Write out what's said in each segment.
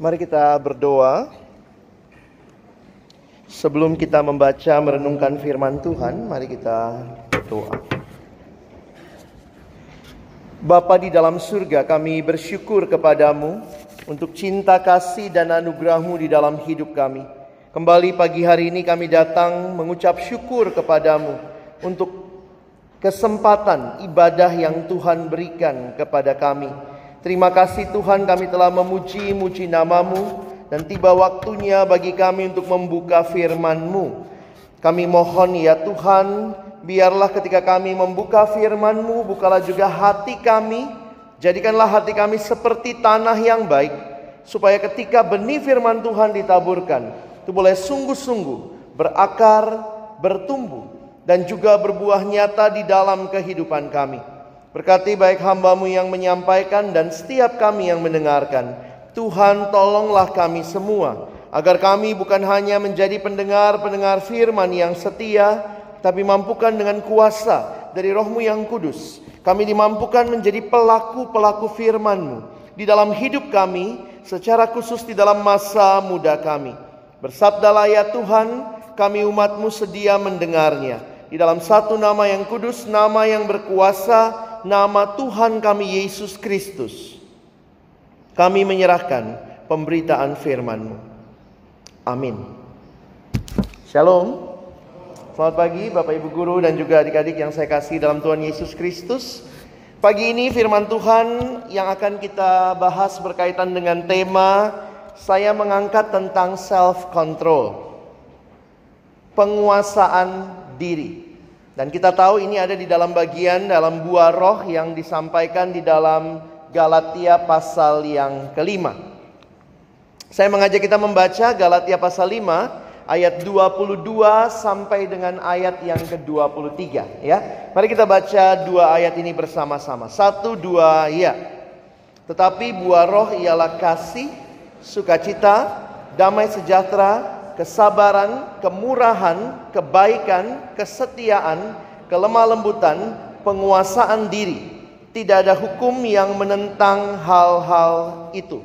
Mari kita berdoa. Sebelum kita membaca merenungkan firman Tuhan, mari kita berdoa. Bapa di dalam surga, kami bersyukur kepadamu untuk cinta kasih dan anugerahmu di dalam hidup kami. Kembali pagi hari ini kami datang mengucap syukur kepadamu untuk kesempatan ibadah yang Tuhan berikan kepada kami. Terima kasih Tuhan kami telah memuji-muji namamu dan tiba waktunya bagi kami untuk membuka firman-Mu. Kami mohon ya Tuhan, biarlah ketika kami membuka firman-Mu, bukalah juga hati kami, jadikanlah hati kami seperti tanah yang baik, supaya ketika benih firman Tuhan ditaburkan, itu boleh sungguh-sungguh berakar, bertumbuh, dan juga berbuah nyata di dalam kehidupan kami. Berkati baik hambamu yang menyampaikan dan setiap kami yang mendengarkan. Tuhan tolonglah kami semua. Agar kami bukan hanya menjadi pendengar-pendengar firman yang setia. Tapi mampukan dengan kuasa dari rohmu yang kudus. Kami dimampukan menjadi pelaku-pelaku firmanmu. Di dalam hidup kami. Secara khusus di dalam masa muda kami. Bersabdalah ya Tuhan. Kami umatmu sedia mendengarnya. Di dalam satu nama yang kudus, nama yang berkuasa, nama Tuhan kami Yesus Kristus, kami menyerahkan pemberitaan firman-Mu. Amin. Shalom. Selamat pagi Bapak Ibu Guru dan juga adik-adik yang saya kasih dalam Tuhan Yesus Kristus. Pagi ini firman Tuhan yang akan kita bahas berkaitan dengan tema saya mengangkat tentang self control. Penguasaan diri. Dan kita tahu ini ada di dalam bagian dalam buah roh yang disampaikan di dalam Galatia pasal yang kelima. Saya mengajak kita membaca Galatia pasal 5 ayat 22 sampai dengan ayat yang ke-23 ya. Mari kita baca dua ayat ini bersama-sama. Satu, dua, ya. Tetapi buah roh ialah kasih, sukacita, damai sejahtera, kesabaran, kemurahan, kebaikan, kesetiaan, kelemah lembutan, penguasaan diri. Tidak ada hukum yang menentang hal-hal itu.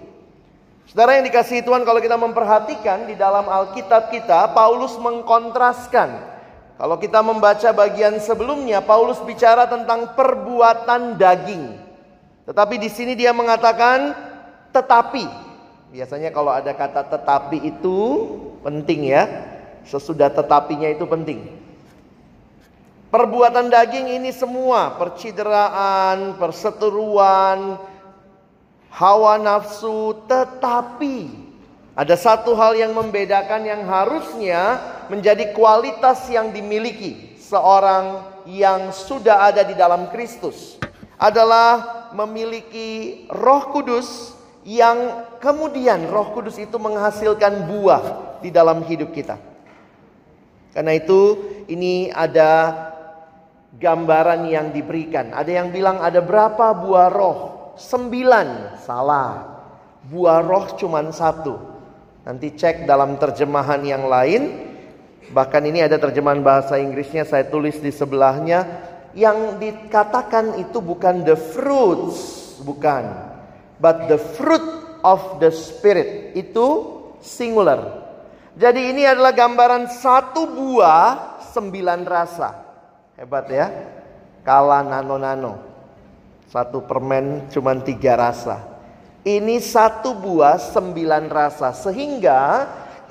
Saudara yang dikasihi Tuhan, kalau kita memperhatikan di dalam Alkitab kita, Paulus mengkontraskan. Kalau kita membaca bagian sebelumnya, Paulus bicara tentang perbuatan daging. Tetapi di sini dia mengatakan tetapi Biasanya kalau ada kata tetapi itu penting ya. Sesudah tetapinya itu penting. Perbuatan daging ini semua, percideraan, perseteruan, hawa nafsu, tetapi ada satu hal yang membedakan yang harusnya menjadi kualitas yang dimiliki seorang yang sudah ada di dalam Kristus adalah memiliki Roh Kudus yang kemudian Roh Kudus itu menghasilkan buah di dalam hidup kita. Karena itu ini ada gambaran yang diberikan. Ada yang bilang ada berapa buah roh? Sembilan. Salah. Buah roh cuma satu. Nanti cek dalam terjemahan yang lain. Bahkan ini ada terjemahan bahasa Inggrisnya saya tulis di sebelahnya. Yang dikatakan itu bukan the fruits. Bukan but the fruit of the spirit itu singular. Jadi ini adalah gambaran satu buah sembilan rasa. Hebat ya. Kala nano-nano. Satu permen cuma tiga rasa. Ini satu buah sembilan rasa. Sehingga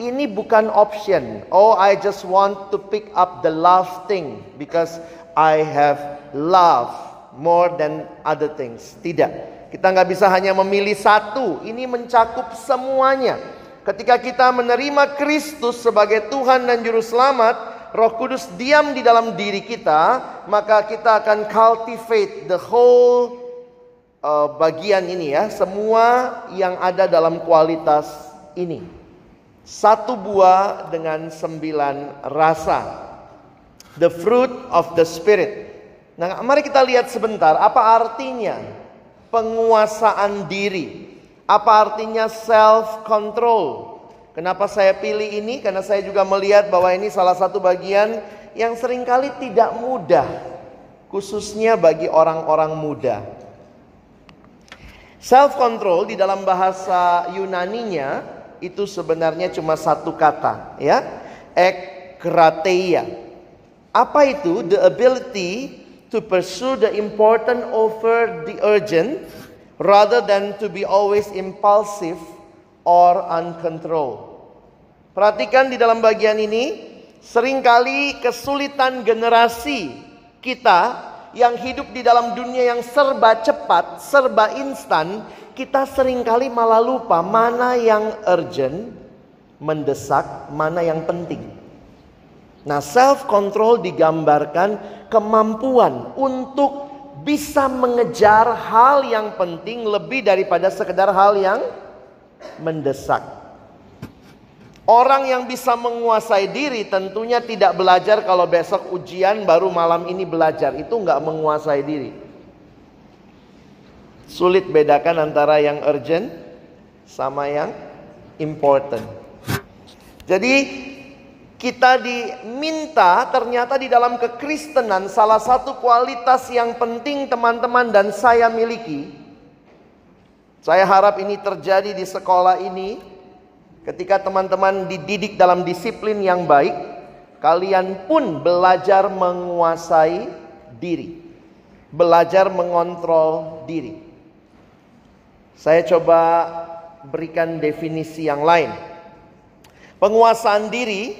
ini bukan option. Oh I just want to pick up the love thing. Because I have love more than other things. Tidak. Kita nggak bisa hanya memilih satu, ini mencakup semuanya. Ketika kita menerima Kristus sebagai Tuhan dan Juru Selamat, Roh Kudus diam di dalam diri kita, maka kita akan cultivate the whole uh, bagian ini ya, semua yang ada dalam kualitas ini. Satu buah dengan sembilan rasa. The fruit of the Spirit. Nah, mari kita lihat sebentar apa artinya penguasaan diri. Apa artinya self control? Kenapa saya pilih ini? Karena saya juga melihat bahwa ini salah satu bagian yang sering kali tidak mudah, khususnya bagi orang-orang muda. Self control di dalam bahasa Yunaninya itu sebenarnya cuma satu kata, ya. Ekrateia. Apa itu? The ability to pursue the important over the urgent rather than to be always impulsive or uncontrolled. Perhatikan di dalam bagian ini, sering kali kesulitan generasi kita yang hidup di dalam dunia yang serba cepat, serba instan, kita sering kali malah lupa mana yang urgent, mendesak, mana yang penting. Nah, self control digambarkan kemampuan untuk bisa mengejar hal yang penting lebih daripada sekedar hal yang mendesak. Orang yang bisa menguasai diri tentunya tidak belajar kalau besok ujian baru malam ini belajar. Itu nggak menguasai diri. Sulit bedakan antara yang urgent sama yang important. Jadi kita diminta ternyata di dalam kekristenan salah satu kualitas yang penting teman-teman dan saya miliki. Saya harap ini terjadi di sekolah ini Ketika teman-teman dididik dalam disiplin yang baik, kalian pun belajar menguasai diri, belajar mengontrol diri. Saya coba berikan definisi yang lain. Penguasaan diri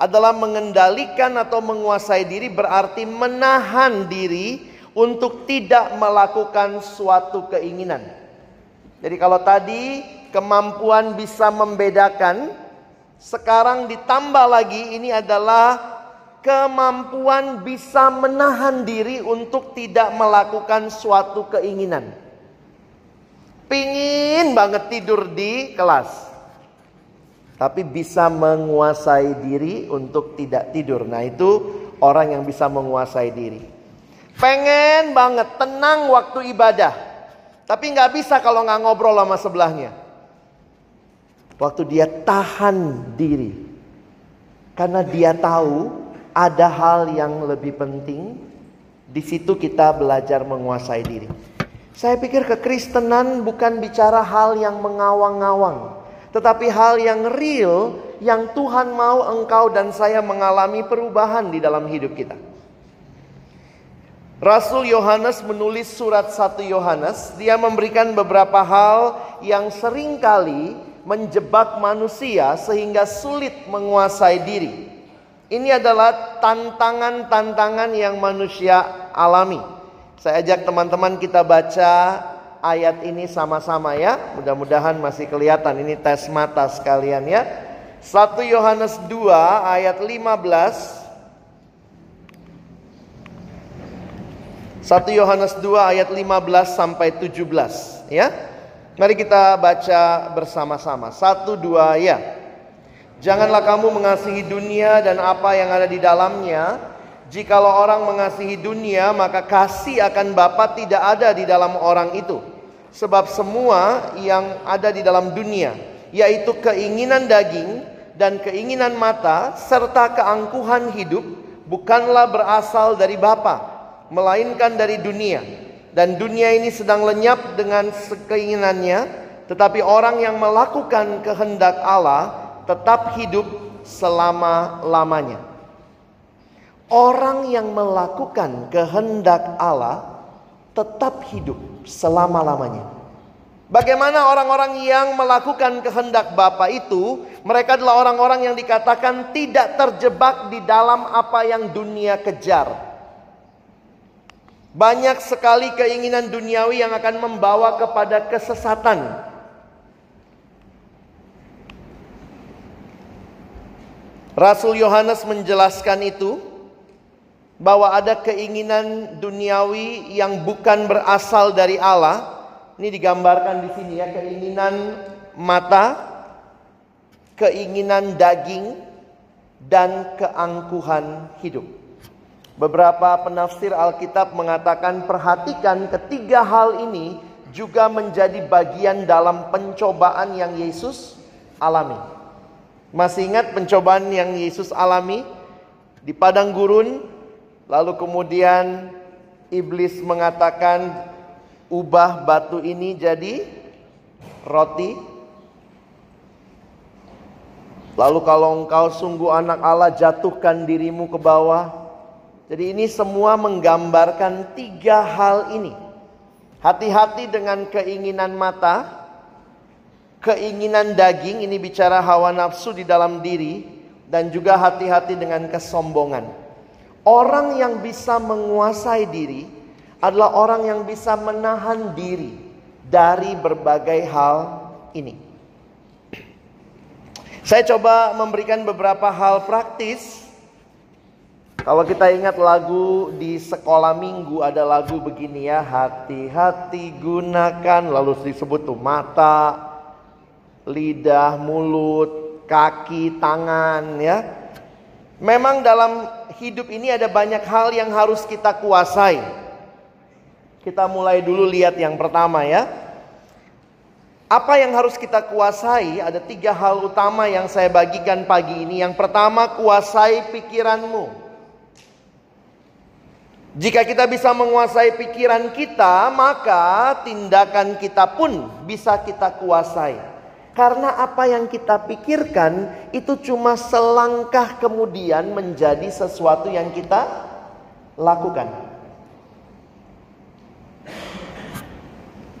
adalah mengendalikan atau menguasai diri berarti menahan diri untuk tidak melakukan suatu keinginan. Jadi kalau tadi kemampuan bisa membedakan. Sekarang ditambah lagi ini adalah kemampuan bisa menahan diri untuk tidak melakukan suatu keinginan. Pingin banget tidur di kelas. Tapi bisa menguasai diri untuk tidak tidur. Nah itu orang yang bisa menguasai diri. Pengen banget tenang waktu ibadah. Tapi nggak bisa kalau nggak ngobrol sama sebelahnya. Waktu dia tahan diri. Karena dia tahu ada hal yang lebih penting. Di situ kita belajar menguasai diri. Saya pikir kekristenan bukan bicara hal yang mengawang-awang. Tetapi hal yang real yang Tuhan mau engkau dan saya mengalami perubahan di dalam hidup kita. Rasul Yohanes menulis surat 1 Yohanes, dia memberikan beberapa hal yang sering kali menjebak manusia sehingga sulit menguasai diri. Ini adalah tantangan-tantangan yang manusia alami. Saya ajak teman-teman kita baca ayat ini sama-sama ya. Mudah-mudahan masih kelihatan ini tes mata sekalian ya. 1 Yohanes 2 ayat 15 1 Yohanes 2 ayat 15 sampai 17 ya. Mari kita baca bersama-sama. Satu dua ya. Janganlah kamu mengasihi dunia dan apa yang ada di dalamnya. Jikalau orang mengasihi dunia, maka kasih akan Bapa tidak ada di dalam orang itu. Sebab semua yang ada di dalam dunia, yaitu keinginan daging dan keinginan mata serta keangkuhan hidup, bukanlah berasal dari Bapa, melainkan dari dunia dan dunia ini sedang lenyap dengan keinginannya, tetapi orang yang melakukan kehendak Allah tetap hidup selama-lamanya. Orang yang melakukan kehendak Allah tetap hidup selama-lamanya. Bagaimana orang-orang yang melakukan kehendak Bapa itu? Mereka adalah orang-orang yang dikatakan tidak terjebak di dalam apa yang dunia kejar banyak sekali keinginan duniawi yang akan membawa kepada kesesatan. Rasul Yohanes menjelaskan itu bahwa ada keinginan duniawi yang bukan berasal dari Allah. Ini digambarkan di sini ya, keinginan mata, keinginan daging dan keangkuhan hidup. Beberapa penafsir Alkitab mengatakan perhatikan ketiga hal ini juga menjadi bagian dalam pencobaan yang Yesus alami. Masih ingat pencobaan yang Yesus alami di padang gurun? Lalu kemudian iblis mengatakan ubah batu ini jadi roti? Lalu kalau engkau sungguh anak Allah jatuhkan dirimu ke bawah. Jadi ini semua menggambarkan tiga hal ini. Hati-hati dengan keinginan mata, keinginan daging, ini bicara hawa nafsu di dalam diri, dan juga hati-hati dengan kesombongan. Orang yang bisa menguasai diri adalah orang yang bisa menahan diri dari berbagai hal ini. Saya coba memberikan beberapa hal praktis. Kalau kita ingat lagu di sekolah minggu ada lagu begini ya, hati-hati gunakan lalu disebut tuh mata, lidah, mulut, kaki, tangan ya. Memang dalam hidup ini ada banyak hal yang harus kita kuasai. Kita mulai dulu lihat yang pertama ya. Apa yang harus kita kuasai? Ada tiga hal utama yang saya bagikan pagi ini. Yang pertama, kuasai pikiranmu. Jika kita bisa menguasai pikiran kita, maka tindakan kita pun bisa kita kuasai. Karena apa yang kita pikirkan itu cuma selangkah kemudian menjadi sesuatu yang kita lakukan.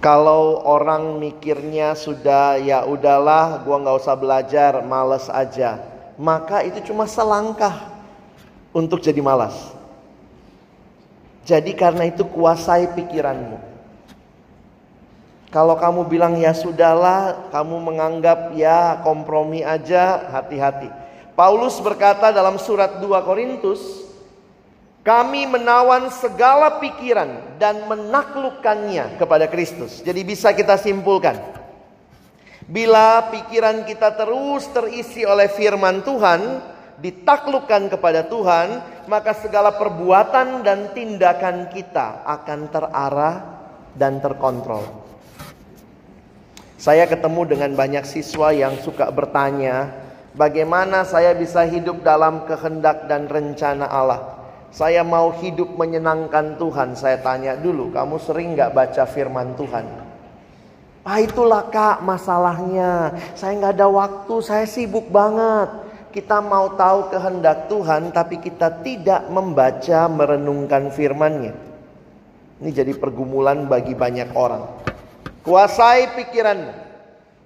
Kalau orang mikirnya sudah ya udahlah, gua nggak usah belajar, males aja. Maka itu cuma selangkah untuk jadi malas. Jadi karena itu kuasai pikiranmu. Kalau kamu bilang ya sudahlah, kamu menganggap ya kompromi aja, hati-hati. Paulus berkata dalam surat 2 Korintus kami menawan segala pikiran dan menaklukkannya kepada Kristus. Jadi bisa kita simpulkan. Bila pikiran kita terus terisi oleh firman Tuhan, ditaklukkan kepada Tuhan, maka segala perbuatan dan tindakan kita akan terarah dan terkontrol. Saya ketemu dengan banyak siswa yang suka bertanya, bagaimana saya bisa hidup dalam kehendak dan rencana Allah? Saya mau hidup menyenangkan Tuhan. Saya tanya dulu, kamu sering nggak baca firman Tuhan? Ah itulah kak masalahnya. Saya nggak ada waktu, saya sibuk banget. Kita mau tahu kehendak Tuhan, tapi kita tidak membaca, merenungkan firmannya. Ini jadi pergumulan bagi banyak orang. Kuasai pikiranmu.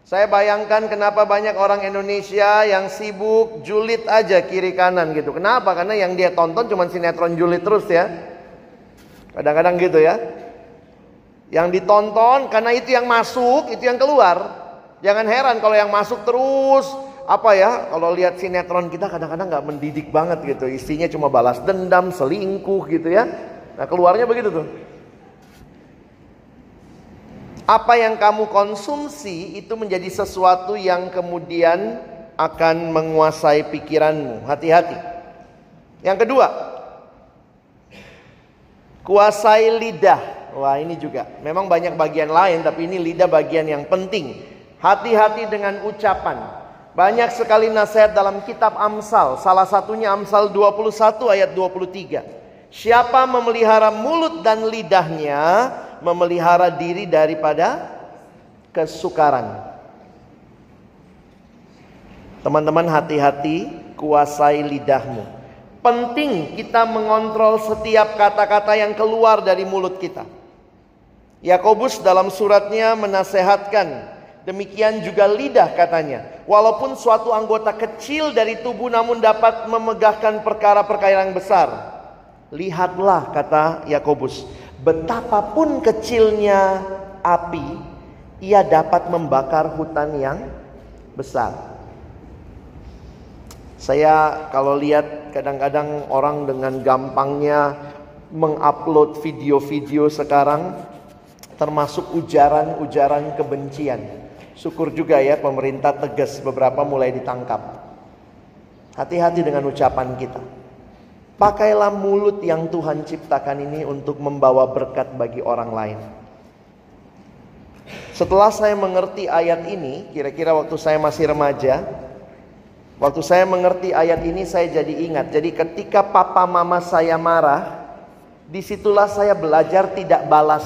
Saya bayangkan kenapa banyak orang Indonesia yang sibuk julid aja kiri kanan gitu. Kenapa? Karena yang dia tonton cuma sinetron julid terus ya. Kadang-kadang gitu ya. Yang ditonton karena itu yang masuk, itu yang keluar. Jangan heran kalau yang masuk terus apa ya kalau lihat sinetron kita kadang-kadang nggak mendidik banget gitu isinya cuma balas dendam selingkuh gitu ya nah keluarnya begitu tuh apa yang kamu konsumsi itu menjadi sesuatu yang kemudian akan menguasai pikiranmu. Hati-hati. Yang kedua, kuasai lidah. Wah, ini juga memang banyak bagian lain, tapi ini lidah bagian yang penting. Hati-hati dengan ucapan. Banyak sekali nasihat dalam kitab Amsal, salah satunya Amsal 21 ayat 23. Siapa memelihara mulut dan lidahnya, memelihara diri daripada kesukaran. Teman-teman hati-hati kuasai lidahmu. Penting kita mengontrol setiap kata-kata yang keluar dari mulut kita. Yakobus dalam suratnya menasehatkan Demikian juga lidah katanya. Walaupun suatu anggota kecil dari tubuh namun dapat memegahkan perkara-perkara yang besar. Lihatlah kata Yakobus betapapun kecilnya api, ia dapat membakar hutan yang besar. Saya kalau lihat kadang-kadang orang dengan gampangnya mengupload video-video sekarang termasuk ujaran-ujaran kebencian. Syukur juga ya pemerintah tegas beberapa mulai ditangkap. Hati-hati dengan ucapan kita. Pakailah mulut yang Tuhan ciptakan ini untuk membawa berkat bagi orang lain. Setelah saya mengerti ayat ini, kira-kira waktu saya masih remaja, waktu saya mengerti ayat ini saya jadi ingat. Jadi ketika papa mama saya marah, di situlah saya belajar tidak balas.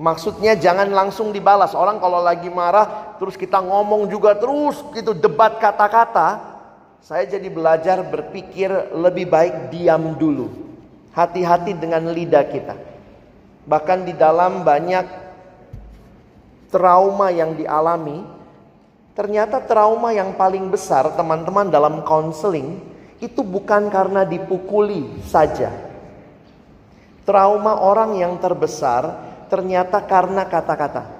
Maksudnya jangan langsung dibalas. Orang kalau lagi marah terus kita ngomong juga terus gitu debat kata-kata. Saya jadi belajar berpikir lebih baik diam dulu. Hati-hati dengan lidah kita. Bahkan di dalam banyak trauma yang dialami, ternyata trauma yang paling besar teman-teman dalam konseling itu bukan karena dipukuli saja. Trauma orang yang terbesar ternyata karena kata-kata.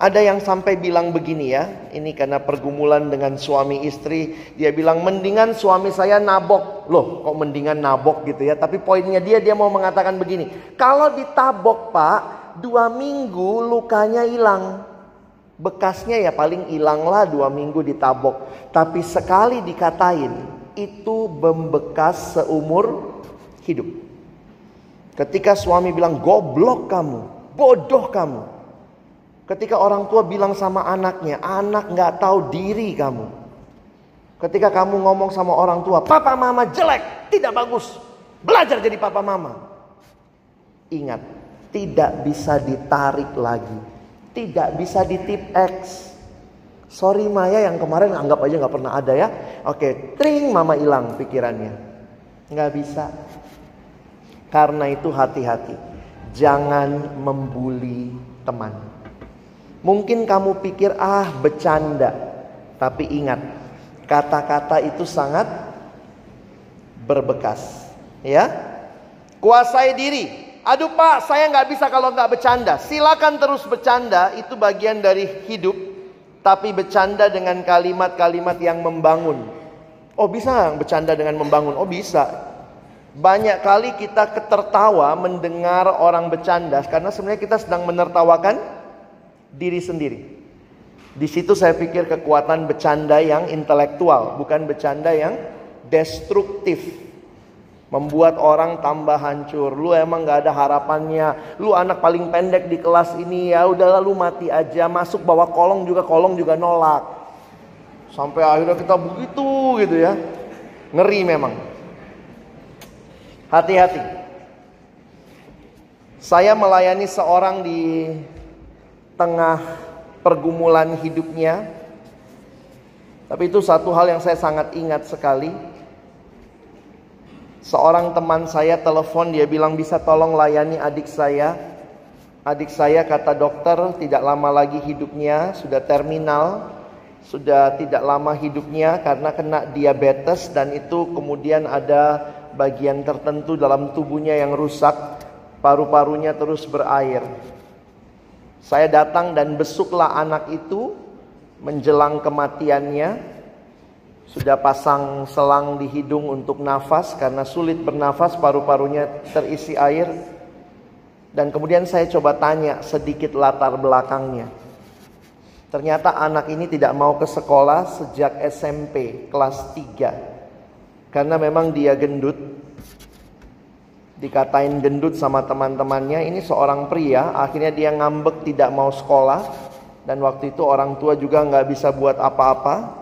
Ada yang sampai bilang begini ya, ini karena pergumulan dengan suami istri, dia bilang mendingan suami saya nabok. Loh, kok mendingan nabok gitu ya? Tapi poinnya dia dia mau mengatakan begini, kalau ditabok pak, dua minggu lukanya hilang. Bekasnya ya paling hilanglah dua minggu ditabok. Tapi sekali dikatain, itu membekas seumur hidup. Ketika suami bilang goblok kamu, bodoh kamu. Ketika orang tua bilang sama anaknya, anak nggak tahu diri kamu. Ketika kamu ngomong sama orang tua, papa mama jelek, tidak bagus. Belajar jadi papa mama. Ingat, tidak bisa ditarik lagi. Tidak bisa ditip X. Sorry Maya yang kemarin anggap aja nggak pernah ada ya. Oke, tring mama hilang pikirannya. Nggak bisa. Karena itu hati-hati. Jangan membuli teman. Mungkin kamu pikir ah bercanda. Tapi ingat, kata-kata itu sangat berbekas. Ya, kuasai diri. Aduh pak, saya nggak bisa kalau nggak bercanda. Silakan terus bercanda, itu bagian dari hidup. Tapi bercanda dengan kalimat-kalimat yang membangun. Oh bisa bercanda dengan membangun? Oh bisa. Banyak kali kita ketertawa mendengar orang bercanda karena sebenarnya kita sedang menertawakan diri sendiri. Di situ saya pikir kekuatan bercanda yang intelektual, bukan bercanda yang destruktif. Membuat orang tambah hancur. Lu emang gak ada harapannya. Lu anak paling pendek di kelas ini ya udah lalu mati aja. Masuk bawa kolong juga kolong juga nolak. Sampai akhirnya kita begitu gitu ya. Ngeri memang. Hati-hati. Saya melayani seorang di tengah pergumulan hidupnya. Tapi itu satu hal yang saya sangat ingat sekali. Seorang teman saya telepon dia bilang bisa tolong layani adik saya. Adik saya kata dokter tidak lama lagi hidupnya sudah terminal. Sudah tidak lama hidupnya karena kena diabetes dan itu kemudian ada bagian tertentu dalam tubuhnya yang rusak, paru-parunya terus berair. Saya datang dan besuklah anak itu menjelang kematiannya. Sudah pasang selang di hidung untuk nafas karena sulit bernafas, paru-parunya terisi air. Dan kemudian saya coba tanya sedikit latar belakangnya. Ternyata anak ini tidak mau ke sekolah sejak SMP kelas 3 karena memang dia gendut. Dikatain gendut sama teman-temannya, ini seorang pria, akhirnya dia ngambek tidak mau sekolah. Dan waktu itu orang tua juga nggak bisa buat apa-apa.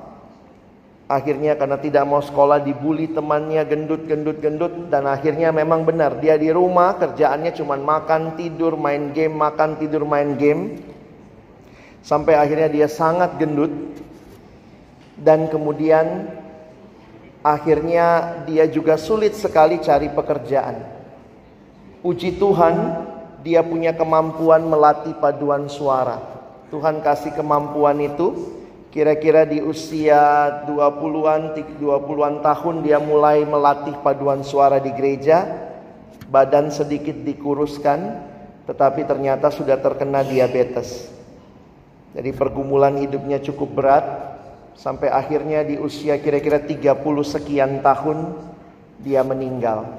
Akhirnya karena tidak mau sekolah dibully temannya gendut, gendut, gendut. Dan akhirnya memang benar, dia di rumah kerjaannya cuma makan, tidur, main game, makan, tidur, main game. Sampai akhirnya dia sangat gendut. Dan kemudian Akhirnya dia juga sulit sekali cari pekerjaan. Puji Tuhan, dia punya kemampuan melatih paduan suara. Tuhan kasih kemampuan itu. Kira-kira di usia 20-an, 20-an tahun dia mulai melatih paduan suara di gereja. Badan sedikit dikuruskan, tetapi ternyata sudah terkena diabetes. Jadi pergumulan hidupnya cukup berat, Sampai akhirnya di usia kira-kira 30 sekian tahun dia meninggal.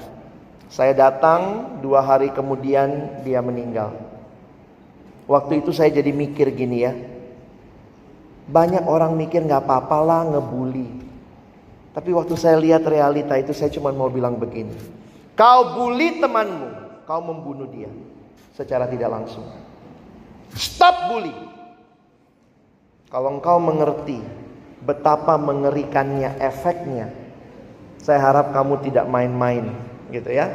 Saya datang dua hari kemudian dia meninggal. Waktu itu saya jadi mikir gini ya. Banyak orang mikir nggak apa-apa lah ngebully. Tapi waktu saya lihat realita itu saya cuma mau bilang begini. Kau bully temanmu, kau membunuh dia secara tidak langsung. Stop bully. Kalau engkau mengerti betapa mengerikannya efeknya. Saya harap kamu tidak main-main, gitu ya.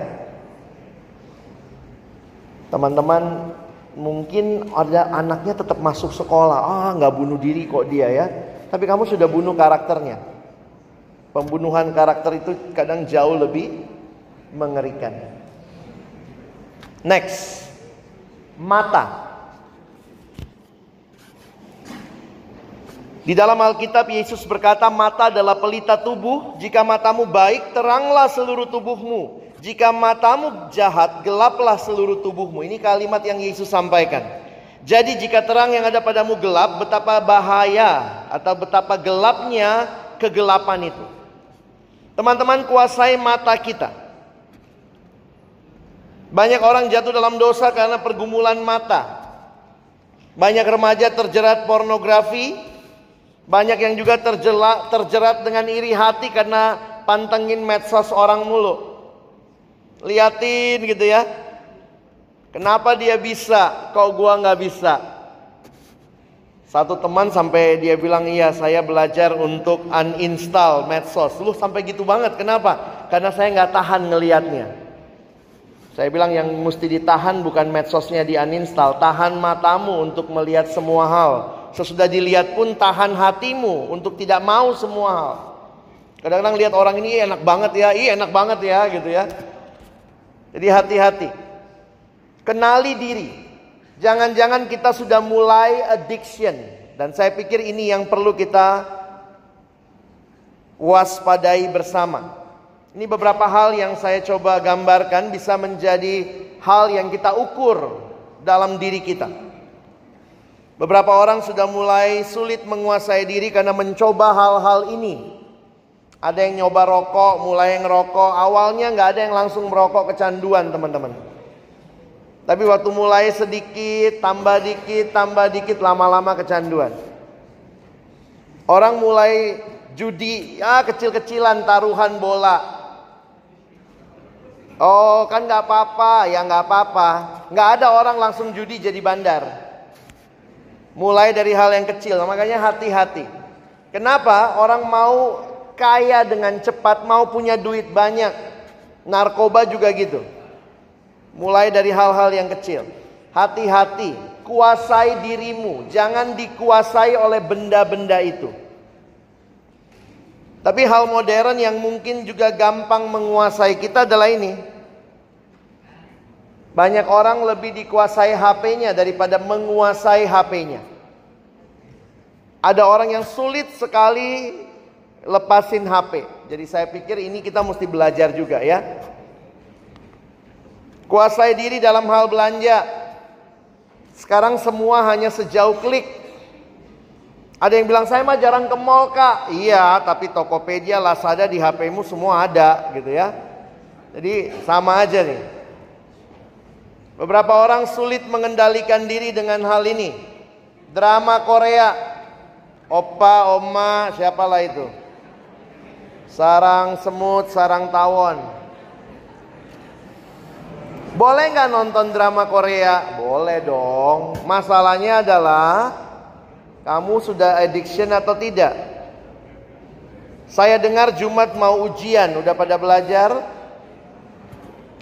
Teman-teman, mungkin ada anaknya tetap masuk sekolah. Ah, nggak bunuh diri kok dia ya. Tapi kamu sudah bunuh karakternya. Pembunuhan karakter itu kadang jauh lebih mengerikan. Next. Mata. Di dalam Alkitab Yesus berkata mata adalah pelita tubuh. Jika matamu baik, teranglah seluruh tubuhmu. Jika matamu jahat, gelaplah seluruh tubuhmu. Ini kalimat yang Yesus sampaikan. Jadi jika terang yang ada padamu gelap, betapa bahaya atau betapa gelapnya kegelapan itu. Teman-teman kuasai mata kita. Banyak orang jatuh dalam dosa karena pergumulan mata. Banyak remaja terjerat pornografi, banyak yang juga terjerat, terjerat dengan iri hati karena pantengin medsos orang mulu. Liatin gitu ya. Kenapa dia bisa, kok gua nggak bisa? Satu teman sampai dia bilang iya saya belajar untuk uninstall medsos. Lu sampai gitu banget, kenapa? Karena saya nggak tahan ngelihatnya. Saya bilang yang mesti ditahan bukan medsosnya di uninstall, tahan matamu untuk melihat semua hal. Sesudah dilihat pun tahan hatimu untuk tidak mau semua hal. Kadang-kadang lihat orang ini enak banget ya, iya enak banget ya gitu ya. Jadi hati-hati. Kenali diri. Jangan-jangan kita sudah mulai addiction. Dan saya pikir ini yang perlu kita waspadai bersama. Ini beberapa hal yang saya coba gambarkan bisa menjadi hal yang kita ukur dalam diri kita. Beberapa orang sudah mulai sulit menguasai diri karena mencoba hal-hal ini. Ada yang nyoba rokok, mulai ngerokok. Awalnya nggak ada yang langsung merokok kecanduan teman-teman. Tapi waktu mulai sedikit, tambah dikit, tambah dikit, lama-lama kecanduan. Orang mulai judi, ya kecil-kecilan taruhan bola. Oh kan nggak apa-apa, ya nggak apa-apa. Nggak ada orang langsung judi jadi bandar. Mulai dari hal yang kecil, makanya hati-hati. Kenapa orang mau kaya dengan cepat, mau punya duit banyak. Narkoba juga gitu. Mulai dari hal-hal yang kecil. Hati-hati, kuasai dirimu, jangan dikuasai oleh benda-benda itu. Tapi hal modern yang mungkin juga gampang menguasai kita adalah ini. Banyak orang lebih dikuasai HP-nya daripada menguasai HP-nya. Ada orang yang sulit sekali lepasin HP. Jadi saya pikir ini kita mesti belajar juga ya. Kuasai diri dalam hal belanja. Sekarang semua hanya sejauh klik. Ada yang bilang saya mah jarang ke mall kak. Iya, tapi Tokopedia, Lazada di HPmu semua ada gitu ya. Jadi sama aja nih. Beberapa orang sulit mengendalikan diri dengan hal ini. Drama Korea, opa, oma, siapalah itu sarang semut, sarang tawon. Boleh nggak nonton drama Korea? Boleh dong. Masalahnya adalah kamu sudah addiction atau tidak? Saya dengar Jumat mau ujian, udah pada belajar?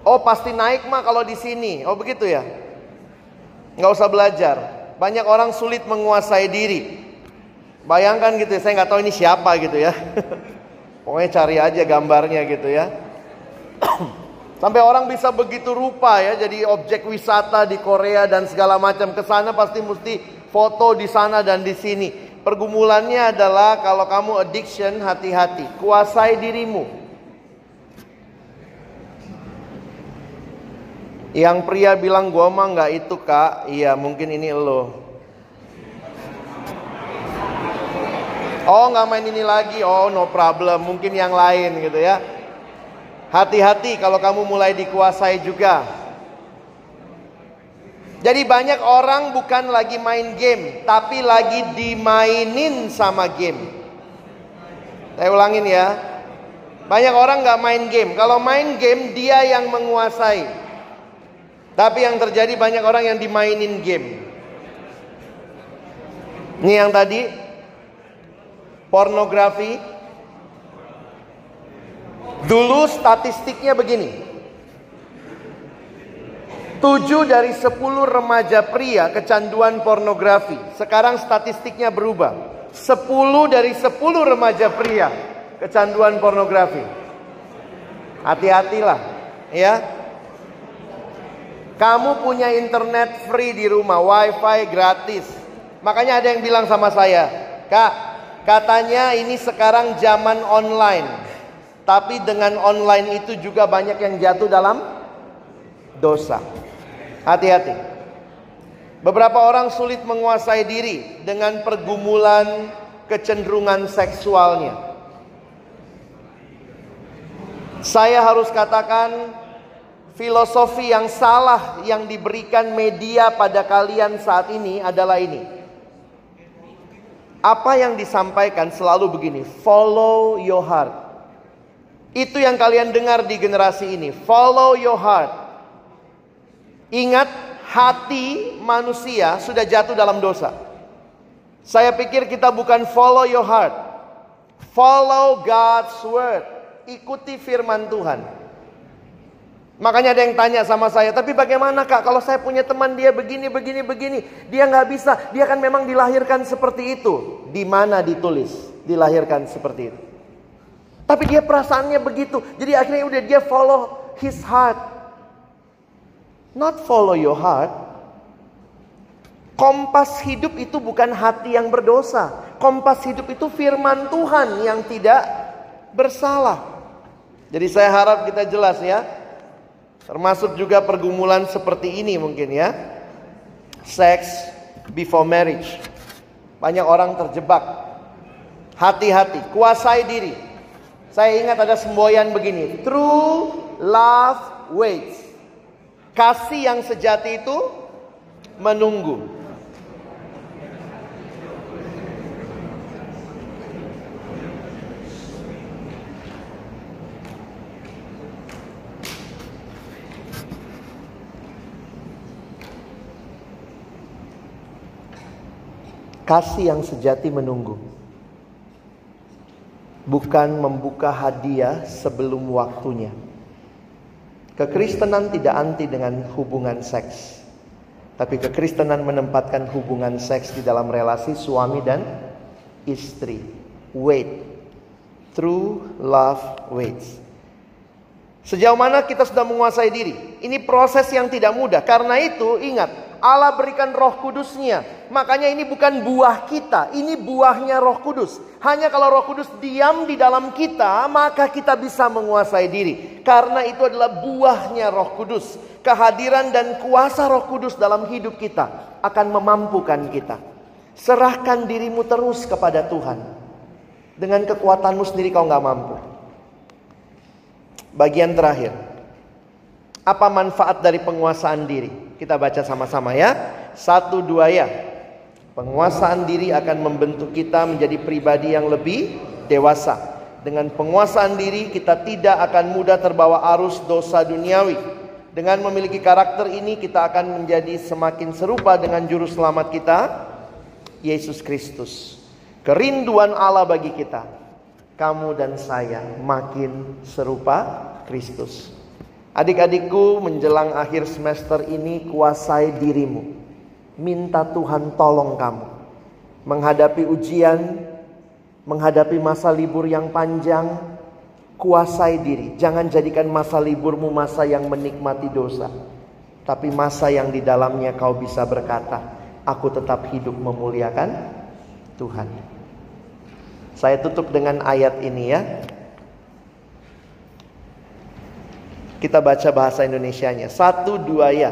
Oh pasti naik mah kalau di sini. Oh begitu ya? Nggak usah belajar. Banyak orang sulit menguasai diri. Bayangkan gitu, ya, saya nggak tahu ini siapa gitu ya. Pokoknya cari aja gambarnya gitu ya. Sampai orang bisa begitu rupa ya jadi objek wisata di Korea dan segala macam ke sana pasti mesti foto di sana dan di sini. Pergumulannya adalah kalau kamu addiction hati-hati, kuasai dirimu. Yang pria bilang gua mah nggak itu kak, iya mungkin ini lo. Oh nggak main ini lagi, oh no problem, mungkin yang lain gitu ya. Hati-hati kalau kamu mulai dikuasai juga. Jadi banyak orang bukan lagi main game, tapi lagi dimainin sama game. Saya ulangin ya. Banyak orang nggak main game. Kalau main game dia yang menguasai. Tapi yang terjadi banyak orang yang dimainin game. Ini yang tadi pornografi. Dulu statistiknya begini. Tujuh dari sepuluh remaja pria kecanduan pornografi. Sekarang statistiknya berubah. Sepuluh dari sepuluh remaja pria kecanduan pornografi. Hati-hatilah, ya. Kamu punya internet free di rumah, wifi gratis. Makanya ada yang bilang sama saya, Kak, katanya ini sekarang zaman online. Tapi dengan online itu juga banyak yang jatuh dalam dosa. Hati-hati. Beberapa orang sulit menguasai diri dengan pergumulan kecenderungan seksualnya. Saya harus katakan filosofi yang salah yang diberikan media pada kalian saat ini adalah ini. Apa yang disampaikan selalu begini, follow your heart. Itu yang kalian dengar di generasi ini, follow your heart. Ingat hati manusia sudah jatuh dalam dosa. Saya pikir kita bukan follow your heart. Follow God's word. Ikuti firman Tuhan. Makanya ada yang tanya sama saya, tapi bagaimana kak kalau saya punya teman dia begini, begini, begini. Dia nggak bisa, dia kan memang dilahirkan seperti itu. Di mana ditulis dilahirkan seperti itu. Tapi dia perasaannya begitu. Jadi akhirnya udah dia follow his heart. Not follow your heart. Kompas hidup itu bukan hati yang berdosa. Kompas hidup itu firman Tuhan yang tidak bersalah. Jadi saya harap kita jelas ya. Termasuk juga pergumulan seperti ini mungkin ya. Sex before marriage. Banyak orang terjebak. Hati-hati, kuasai diri. Saya ingat ada semboyan begini. True love waits. Kasih yang sejati itu menunggu. Kasih yang sejati menunggu. Bukan membuka hadiah sebelum waktunya. Kekristenan tidak anti dengan hubungan seks. Tapi kekristenan menempatkan hubungan seks di dalam relasi suami dan istri. Wait. True love waits. Sejauh mana kita sudah menguasai diri? Ini proses yang tidak mudah. Karena itu ingat, Allah berikan roh kudusnya. Makanya ini bukan buah kita, ini buahnya roh kudus. Hanya kalau roh kudus diam di dalam kita, maka kita bisa menguasai diri. Karena itu adalah buahnya roh kudus. Kehadiran dan kuasa roh kudus dalam hidup kita akan memampukan kita. Serahkan dirimu terus kepada Tuhan. Dengan kekuatanmu sendiri kau nggak mampu. Bagian terakhir. Apa manfaat dari penguasaan diri? Kita baca sama-sama ya. Satu dua ya. Penguasaan diri akan membentuk kita menjadi pribadi yang lebih dewasa. Dengan penguasaan diri kita tidak akan mudah terbawa arus dosa duniawi. Dengan memiliki karakter ini kita akan menjadi semakin serupa dengan juru selamat kita, Yesus Kristus. Kerinduan Allah bagi kita, kamu dan saya makin serupa Kristus. Adik-adikku menjelang akhir semester ini kuasai dirimu. Minta Tuhan tolong kamu. Menghadapi ujian, menghadapi masa libur yang panjang, kuasai diri. Jangan jadikan masa liburmu masa yang menikmati dosa. Tapi masa yang di dalamnya kau bisa berkata, aku tetap hidup memuliakan Tuhan. Saya tutup dengan ayat ini ya. Kita baca bahasa Indonesianya. Satu dua ya.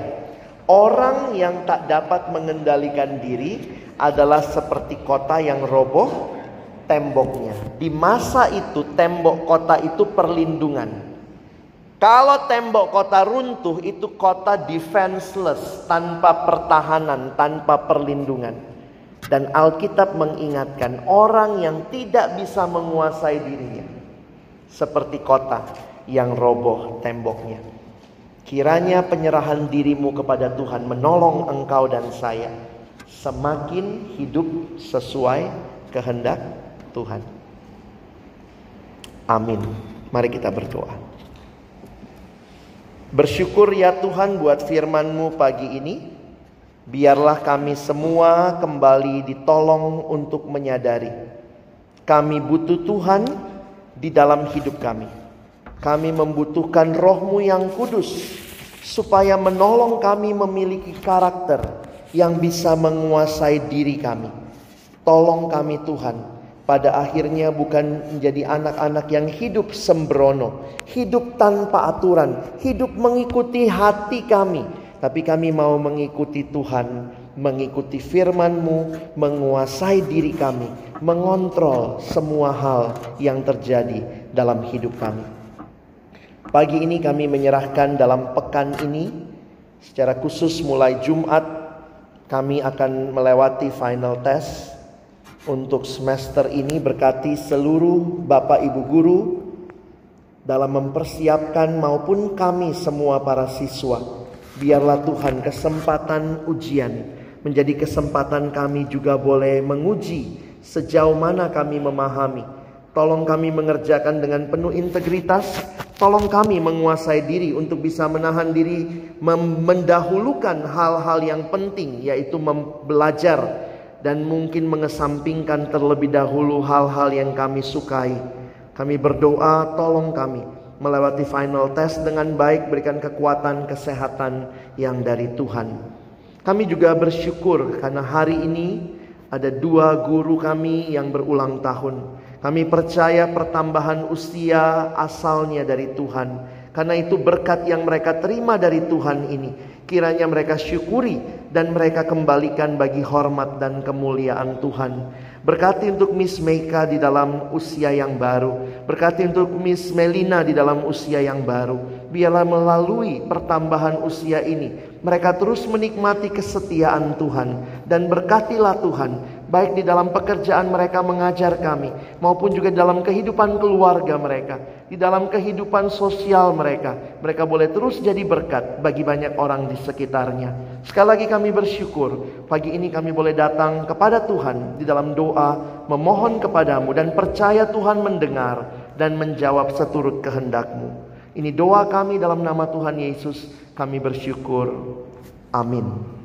Orang yang tak dapat mengendalikan diri adalah seperti kota yang roboh temboknya. Di masa itu tembok kota itu perlindungan. Kalau tembok kota runtuh itu kota defenseless, tanpa pertahanan, tanpa perlindungan. Dan Alkitab mengingatkan orang yang tidak bisa menguasai dirinya seperti kota yang roboh temboknya. Kiranya penyerahan dirimu kepada Tuhan menolong engkau dan saya semakin hidup sesuai kehendak Tuhan. Amin. Mari kita berdoa. Bersyukur ya Tuhan buat firman-Mu pagi ini. Biarlah kami semua kembali ditolong untuk menyadari. Kami butuh Tuhan di dalam hidup kami. Kami membutuhkan rohmu yang kudus. Supaya menolong kami memiliki karakter yang bisa menguasai diri kami. Tolong kami Tuhan pada akhirnya bukan menjadi anak-anak yang hidup sembrono, hidup tanpa aturan, hidup mengikuti hati kami, tapi kami mau mengikuti Tuhan, mengikuti firman-Mu, menguasai diri kami, mengontrol semua hal yang terjadi dalam hidup kami. Pagi ini kami menyerahkan dalam pekan ini secara khusus mulai Jumat kami akan melewati final test untuk semester ini berkati seluruh Bapak Ibu guru dalam mempersiapkan maupun kami semua para siswa. Biarlah Tuhan kesempatan ujian menjadi kesempatan kami juga boleh menguji sejauh mana kami memahami. Tolong kami mengerjakan dengan penuh integritas. Tolong kami menguasai diri untuk bisa menahan diri mendahulukan hal-hal yang penting yaitu belajar dan mungkin mengesampingkan terlebih dahulu hal-hal yang kami sukai. Kami berdoa, tolong kami melewati final test dengan baik, berikan kekuatan, kesehatan yang dari Tuhan. Kami juga bersyukur karena hari ini ada dua guru kami yang berulang tahun. Kami percaya pertambahan usia asalnya dari Tuhan. Karena itu berkat yang mereka terima dari Tuhan ini kiranya mereka syukuri dan mereka kembalikan bagi hormat dan kemuliaan Tuhan. Berkati untuk Miss Meika di dalam usia yang baru. Berkati untuk Miss Melina di dalam usia yang baru. Biarlah melalui pertambahan usia ini mereka terus menikmati kesetiaan Tuhan dan berkatilah Tuhan baik di dalam pekerjaan mereka mengajar kami, maupun juga dalam kehidupan keluarga mereka, di dalam kehidupan sosial mereka. Mereka boleh terus jadi berkat bagi banyak orang di sekitarnya. Sekali lagi kami bersyukur, pagi ini kami boleh datang kepada Tuhan di dalam doa, memohon kepadamu dan percaya Tuhan mendengar dan menjawab seturut kehendakmu. Ini doa kami dalam nama Tuhan Yesus, kami bersyukur. Amin.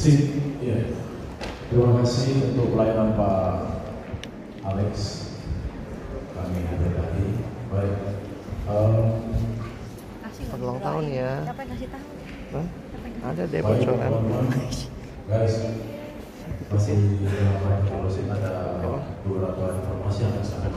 Si, ya. Terima kasih untuk pelayanan Pak Alex. Kami ada tadi. Baik. Um, ulang tahun ya. Dapat kasih tahu. Hah? Ada deh bocoran. Guys, masih dalam informasi ada beberapa informasi yang saya